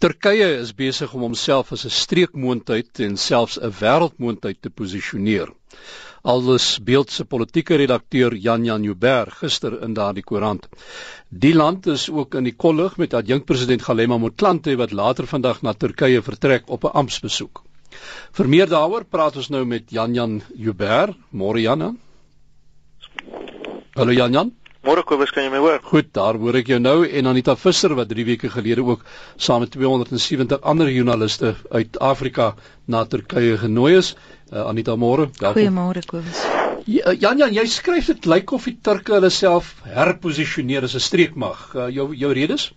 Turkye is besig om homself as 'n streekmoondheid en selfs 'n wêreldmoondheid te posisioneer. Aldus beeld se politieke redakteur Jan Jan Joubert gister in daardie koerant. Die land is ook in die kollig met adjunkpresident Galema Motlanthe wat later vandag na Turkye vertrek op 'n amptbesoek. Vir meer daaroor praat ons nou met Jan Jan Joubert. Môre Jan. Hallo Jan Jan. Môre Kobus, kan jy my hoor? Goed, daar hoor ek jou nou en Anita Visser wat 3 weke gelede ook saam met 270 ander joernaliste uit Afrika na Turkye genooi is. Uh, Anita, môre. Goeiemôre Kobus. Ja, Jan Jan, jy skryf dit lyk of die Turke hulle self herposisioneer as 'n streekmag. Uh, jou jou redes?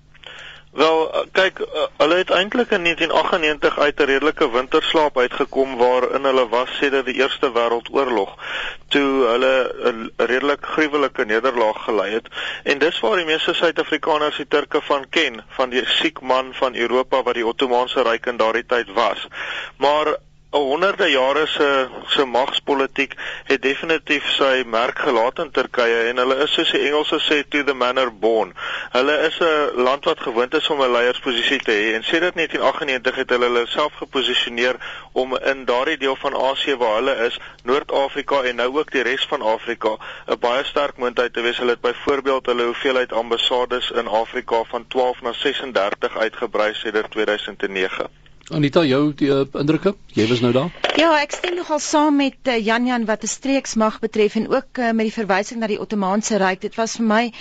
Wel, eh, kyk, eh, hulle het eintlik in 1998 uit 'n redelike winterslaap uitgekom waarin hulle was sedert die Eerste Wêreldoorlog, toe hulle 'n redelik gruwelike nederlaag gelei het. En dis waar die meeste Suid-Afrikaners die Turke van ken, van die siek man van Europa wat die Ottomaanse Ryk in daardie tyd was. Maar honderde jare se se magspolitiek het definitief sy merk gelaat in Turkye en hulle is soos die Engelse sê to the manner born. Hulle is 'n land wat gewoond is om 'n leiersposisie te hê en sedert 1998 het hulle hulle self geposisioneer om in daardie deel van Asië waar hulle is, Noord-Afrika en nou ook die res van Afrika, 'n baie sterk moontlikheid te wees. Hulle het byvoorbeeld hulle hoeveelheid ambassades in Afrika van 12 na 36 uitgebrei sedert 2009. Anita, jou die, uh, indrukke? Jy was nou daar? Ja, ek stem nogal saam met uh, Jan Jan wat 'n streeksmag betref en ook uh, met die verwysing na die Ottomaanse Ryk. Dit was vir my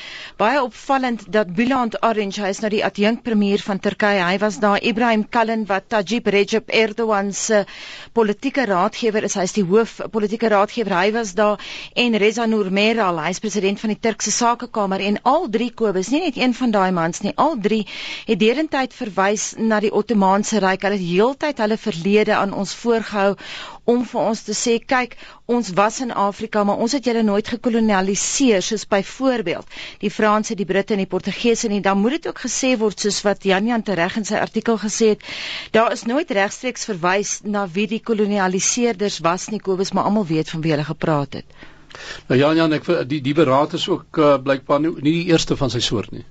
baie opvallend dat Bülent Arınç, hy is nou die adjunkpremier van Turkye. Hy was daar Ibrahim Kalin wat Tayyip Recep Erdogan se politieke raadgewer is. Hy is die hoof politieke raadgewer. Hy was daar en Reza Nur Meral, hy is president van die Turkse Sakekamer en al drie Kobus, nie net een van daai mans nie, al drie het derentyd verwys na die Ottomaanse Ryk hulle heeltyd hulle verlede aan ons voorgehou om vir ons te sê kyk ons was in Afrika maar ons het julle nooit gekolonialiseer soos byvoorbeeld die Franse, die Britte en die Portugese nie. Dan moet dit ook gesê word soos wat Jan Jan tereg in sy artikel gesê het daar is nooit regstreeks verwys na wie die kolonialiseerders was nie Kobus maar almal weet van wie hulle gepraat het. Nou Jan Jan ek die die beraad is ook uh, blykbaar nie, nie die eerste van sy soort nie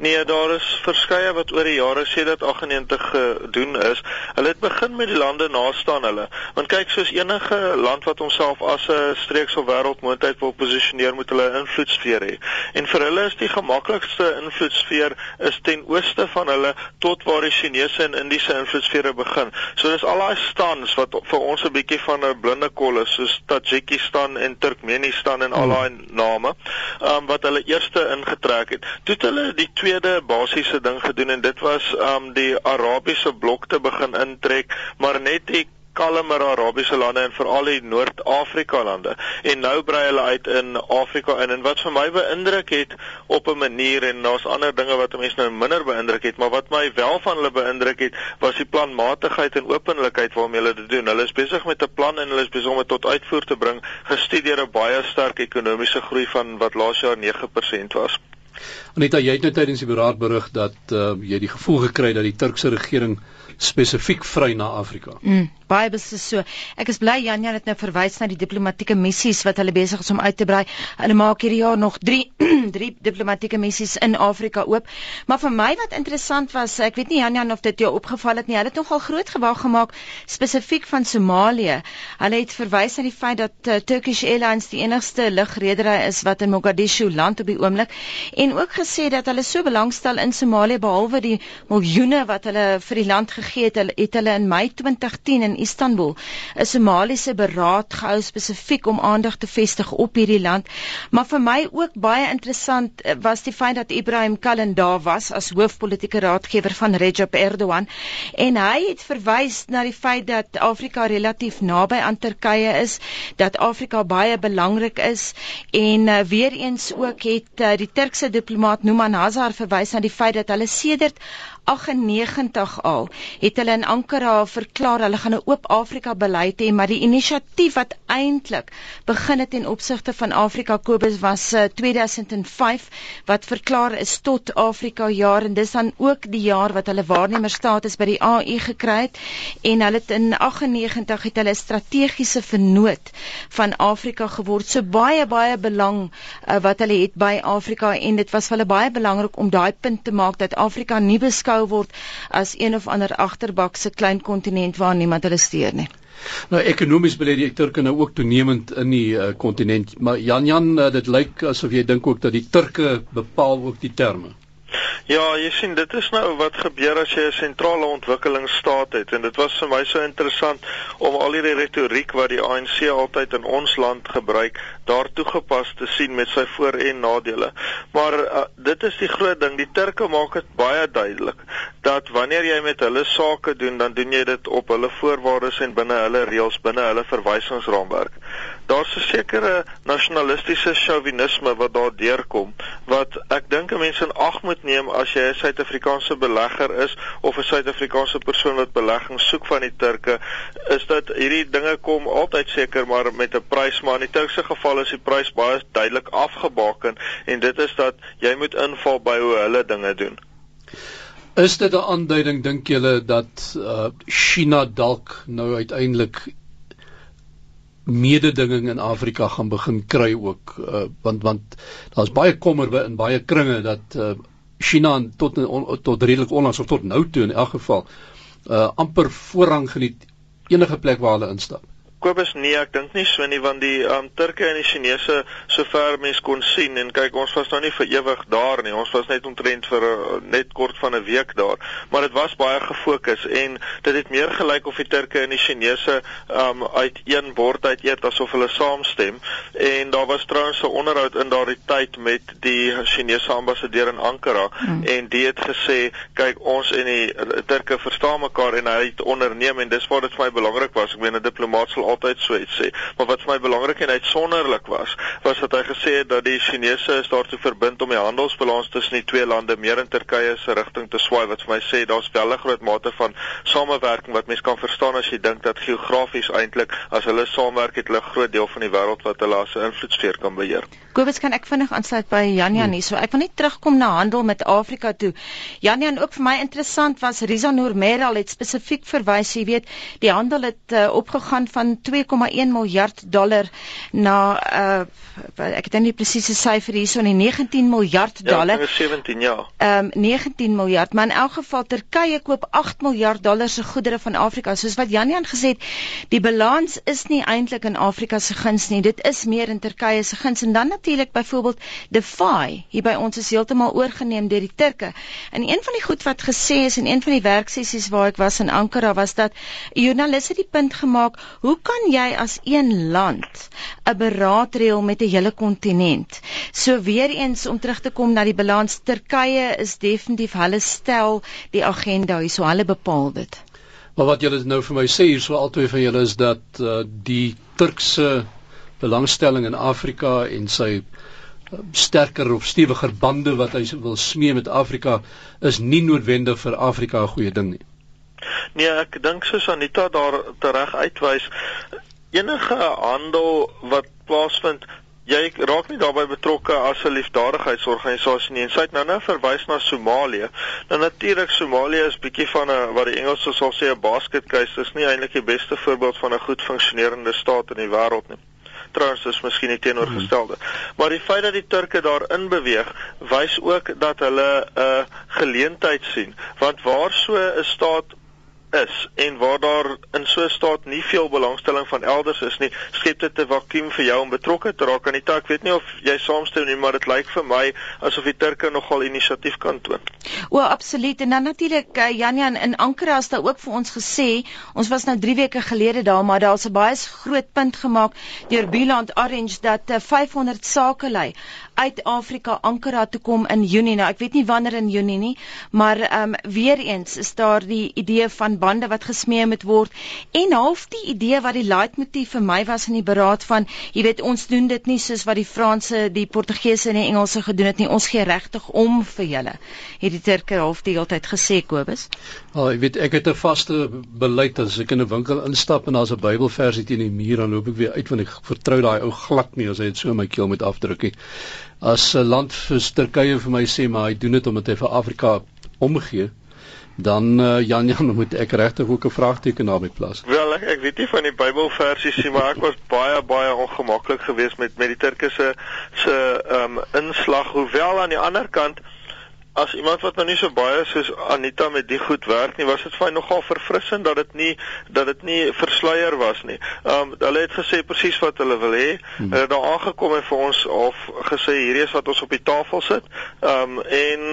Nee, daar is verskeie wat oor die jare sê dat 98 gedoen is. Hulle het begin met die lande naaste aan hulle. Want kyk, soos enige land wat homself as 'n streeks of wêreldmoondheid wil posisioneer, moet hulle 'n invloedsfeer hê. En vir hulle is die gemaklikste invloedsfeer is ten ooste van hulle tot waar die Chinese en Indiese invloedsfere begin. So dis al daai stans wat vir ons 'n bietjie van 'n blinde kol is, soos Tajikistan en Turkmenistan en al daai name, um, wat hulle eerste ingetrek het. Toe het hulle die tweede basiese ding gedoen en dit was um die Arabiese blok te begin intrek, maar net die kalmer Arabiese lande en veral die Noord-Afrika lande. En nou brei hulle uit in Afrika in en wat vir my beïndruk het op 'n manier en daar's ander dinge wat mense nou minder beïndruk het, maar wat my wel van hulle beïndruk het, was die planmatigheid en openlikheid waarmee hulle dit doen. Hulle is besig met 'n plan en hulle is besig om dit tot uitvoer te bring, gestudeer 'n baie sterk ekonomiese groei van wat laas jaar 9% was. Aneta, jy het nou tydens die beraad berig dat uh, jy die gevoel gekry dat die Turkse regering spesifiek vry na Afrika. Mm, baie beslis so. Ek is bly Jan Jan het nou verwys na die diplomatieke missies wat hulle besig is om uit te brei. Hulle maak hierdie jaar nog 3 3 diplomatieke missies in Afrika oop. Maar vir my wat interessant was, ek weet nie Jan Jan of dit jou opgeval het nie. Hulle het nogal groot gewag gemaak spesifiek van Somalië. Hulle het verwys na die feit dat uh, Turkish Airlines die enigste lugredery is wat in Mogadishu land op die oomblik en ook gesê dat hulle so belangstel in Somalië behalwe die miljoene wat hulle vir die land gegee het, het hulle in Mei 2010 in Istanbul 'n Somaliese beraad gehou spesifiek om aandag te vestig op hierdie land. Maar vir my ook baie interessant eh, was die feit dat Ibrahim Kalin daar was as hoofpolitiese raadgewer van Recep Erdogan en hy het verwys na die feit dat Afrika relatief naby aan Turkye is, dat Afrika baie belangrik is en uh, weer eens ook het uh, die Turkse diplomaat Numan Hazar verwys na die feit dat hulle sedert 98 al het hulle in Ankara verklaar hulle gaan 'n oop Afrika beleid hê, maar die inisiatief wat eintlik begin het in opsigte van Afrika Kobus was uh, eh, 2005 wat verklaar is tot Afrika jaar en dis dan ook die jaar wat hulle waarnemerstatus by die AU gekry het en hulle het in 98 het hulle strategiese vennoot van Afrika geword. So baie baie belang uh, wat hulle het by Afrika en dit was vir hulle baie belangrik om daai punt te maak dat Afrika nie beskou beskou word as een of ander agterbakse klein kontinent waar niemand hulle steur nie. Nou ekonomies belê die Turke nou ook toenemend in die uh, kontinent, maar Jan Jan uh, dit lyk asof jy dink ook dat die Turke bepaal ook die terme. Ja, jy sien dit is nou wat gebeur as jy 'n sentrale ontwikkelingsstaat het en dit was vir my so interessant om al hierdie retoriek wat die ANC altyd in ons land gebruik daartoe gepas te sien met sy voor- en nadele. Maar uh, dit is die groot ding, die Turke maak dit baie duidelik dat wanneer jy met hulle sake doen, dan doen jy dit op hulle voorwaardes en binne hulle reëls, binne hulle verwysingsraamwerk. Daar's 'n sekere nasionalistiese chauvinisme wat daar deurkom wat ek dink 'n mens in ag moet neem as jy 'n Suid-Afrikaanse belegger is of 'n Suid-Afrikaanse persoon wat belegging soek van die Turke, is dat hierdie dinge kom altyd seker maar met 'n prys, maar in die Turkse geval is die prys baie duidelik afgebaken en dit is dat jy moet inval by hoe hulle dinge doen. Is dit 'n aanduiding dink julle dat uh, China dalk nou uiteindelik mededinging in Afrika gaan begin kry ook uh, want want daar's baie kommer in baie kringe dat uh, China tot on, tot redelik onlangs of tot nou toe in elk geval uh amper voorrang geniet enige plek waar hulle instap. Kobus nee, ek dink nie so nie want die um, Turke en die Chinese sover mens kon sien en kyk ons was nou nie vir ewig daar nie. Ons was net omtrent vir uh, net kort van 'n week daar, maar dit was baie gefokus en dit het meer gelyk of die Turke en die Chinese um uit een bord uit eet asof hulle saamstem en daar was trouens 'n onderhoud in daardie tyd met die Chinese ambassadeur in Ankara hmm. en die het gesê kyk ons en die Turke verstaan mekaar en hy het onderneem en dis wat dit vir my belangrik was. Ek meen 'n diplomaat sal altyd so iets sê. Maar wat vir my belangrik en uitsonderlik was, was dat hy gesê het dat die Chinese is daartoe verbind om die handelsbalans tussen die twee lande meer in Turkye se rigting te swaai wat vir my sê daar's wel 'n groot mate van samewerking wat mens kan verstaan as jy dink dat geografies eintlik as hulle saamwerk het hulle 'n groot deel van die wêreld wat hulle as 'n invloedsfeer kan beheer. Kobus kan ek vinnig aansluit by Janjan hier. So ek wil net terugkom na handel met Afrika toe. Janjan ook vir my interessant was Riza Noormeral het spesifiek verwys, jy weet, die handel het uh, opgegaan van 2,1 miljard dollar na uh ek het nie presiese syfer hierso nie 19 miljard ja, dollar. Ja, 17 ja. Ehm um, 19 miljard, maar in elk geval Turkye koop 8 miljard dollar se goedere van Afrika. Soos wat Janjan gesê het, die balans is nie eintlik in Afrika se guns nie. Dit is meer in Turkye se guns en dan natuurlik byvoorbeeld Defy hier by ons is heeltemal oorgeneem deur die Turke. En een van die goed wat gesê is in een van die werksessies waar ek was in Ankara was dat 'n joernalis het die punt gemaak, hoe kan jy as een land 'n beraadreël met 'n hele kontinent? So weer eens om terug te kom na die balans, Turkye is definitief hulle stel die agenda hier, so hulle bepaal dit. Maar wat julle nou vir my sê hier so albei van julle is dat uh, die Turkse belangstelling in Afrika en sy uh, sterker of stewiger bande wat hy wil smee met Afrika is nie noodwendig vir Afrika 'n goeie ding nie. Nee, ek dink soos Anita daar tereg uitwys, enige handel wat plaasvind, jy raak nie daarbey betrokke as 'n liefdadigheidsorganisasie nie. En sy het nou nou verwys na Somalië. Nou natuurlik Somalië is bietjie van 'n wat die Engelse sal sê 'n basket case. Is nie eintlik die beste voorbeeld van 'n goed funksionerende staat in die wêreld nie trouens is miskien die teenoorgestelde. Hmm. Maar die feit dat die Turke daarin beweeg, wys ook dat hulle 'n uh, geleentheid sien, want waar so 'n staat is en waar daar in so 'n staat nie veel belangstelling van elders is nie, skep dit 'n vakuum vir jou om betrokke te raak aan die taak. Ek weet nie of jy saamstem nie, maar dit lyk vir my asof die Turke nogal inisiatief kan toon. O, absoluut. En dan natuurlik uh, Janjan in Ankara het daar ook vir ons gesê, ons was nou 3 weke gelede daar, maar daar's 'n baie groot punt gemaak deur Biland Orange dat uh, 500 sakelei uit Afrika Ankara toe kom in Junie. Nou ek weet nie wanneer in Junie nie, maar ehm um, weer eens is daar die idee van bande wat gesmee moet word en half die idee wat die leitmotief vir my was in die beraad van jy weet ons doen dit nie soos wat die Franse, die Portugese en die Engelse gedoen het nie ons gee regtig om vir julle het die Turke half die hele tyd gesê Kobus Ja, oh, ek weet ek het 'n vaste beleid as ek in 'n winkel instap en daar's 'n Bybelversie teen die muur dan loop ek weer uit want ek vertrou daai ou glad nie as hy dit so in my keel met afdrukkie. As 'n land vir Turkye vir my sê maar hy doen dit omdat hy vir Afrika omgee, dan uh, Jan Jan moet ek regtig ook 'n vraagteken daarby plaas. Wel ek, ek weet nie van die Bybelversies nie, maar ek was baie baie ongemaklik geweest met met die Turke se se ehm um, inslag, hoewel aan die ander kant as iemand wat nou nie so baie soos Anita met die goed werk nie, was dit vir my nogal verfrissend dat dit nie dat dit nie versluier was nie. Um hulle het gesê presies wat hulle wil hê. Hmm. Hulle het daar aangekom en vir ons of gesê hierdie is wat ons op die tafel sit. Um en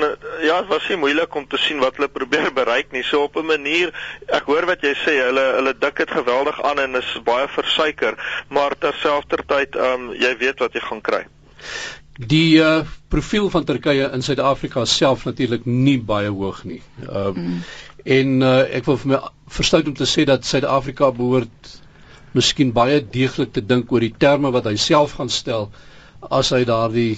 ja, dit was nie moeilik om te sien wat hulle probeer bereik nie. So op 'n manier, ek hoor wat jy sê, hulle hulle dik dit geweldig aan en is baie versuiker, maar terselfdertyd um jy weet wat jy gaan kry. Die uh, profiel van Turkye in Suid-Afrika self natuurlik nie baie hoog nie. Uh mm. en uh, ek wil vir my verstout om te sê dat Suid-Afrika behoort miskien baie deeglik te dink oor die terme wat hy self gaan stel as hy daardie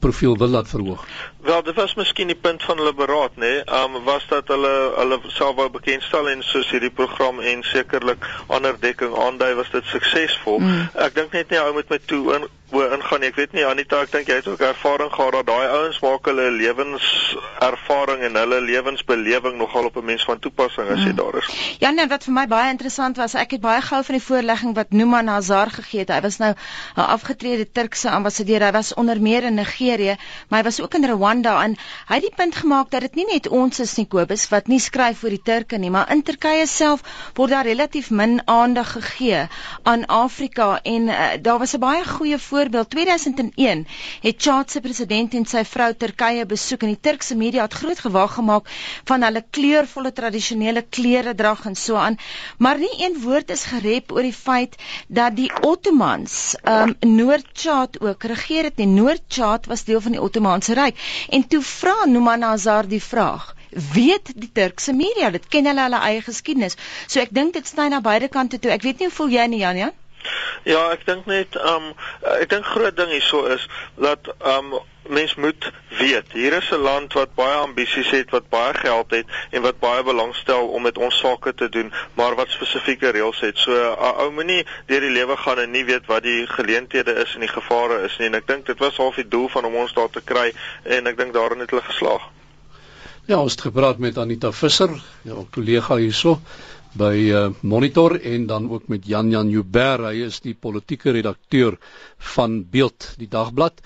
profiel wil laat verhoog. Wel, dit was miskien die punt van hulle beraad, nê? Nee? Um was dat hulle hulle self wou bekendstel en soos hierdie program en sekerlik ander dekking aandui was dit suksesvol. Mm. Ek dink net nie ou met my toe in bo ingaan. Ek weet nie Anita, ek dink jy het ook ervaring gehad dat daai ouens maak hulle lewenservaring en hulle lewensbelewing nogal op 'n mens van toepassing as jy mm. daar is. Ja, nee, wat vir my baie interessant was, ek het baie gehou van die voorlegging wat Nouman Hazar gegee het. Hy was nou 'n afgetrede Turkse ambassadeur. Hy was onder meer in Nigerië, maar hy was ook in Rwanda en hy het die punt gemaak dat dit nie net ons is nie Kobus wat nie skryf vir die Turke nie, maar in Turkye self word daar relatief min aandag gegee aan Afrika en uh, daar was 'n baie goeie voorbeeld 2001 het Chad se president en sy vrou Turkye besoek en die Turkse media het groot gewag gemaak van hulle kleurvolle tradisionele klere drag en so aan maar nie een woord is gerep oor die feit dat die Ottomans um Noord-Chad ook regeer het. En Noord-Chad was deel van die Ottomaanse ryk. En toe vra Nouman Azar die vraag weet die Turkse media dit ken hulle hulle eie geskiedenis? So ek dink dit sny na beide kante toe. Ek weet nie hoe voel jy nie Jan Jan Ja, ek dink net um ek dink groot ding hierso is dat um mens moet weet, hier is 'n land wat baie ambisies het, wat baie geld het en wat baie belangstel om met ons sake te doen, maar wat spesifieke reëls het. So 'n ou moenie deur die lewe gaan en nie weet wat die geleenthede is en die gevare is nie. En ek dink dit was half die doel van om ons daar te kry en ek dink daarin het hulle geslaag. Ja, ons het gepraat met Anita Visser, jou kollega hierso by uh, Monitor en dan ook met Jan Jan Joubert, hy is die politieke redakteur van Beeld, die dagblad.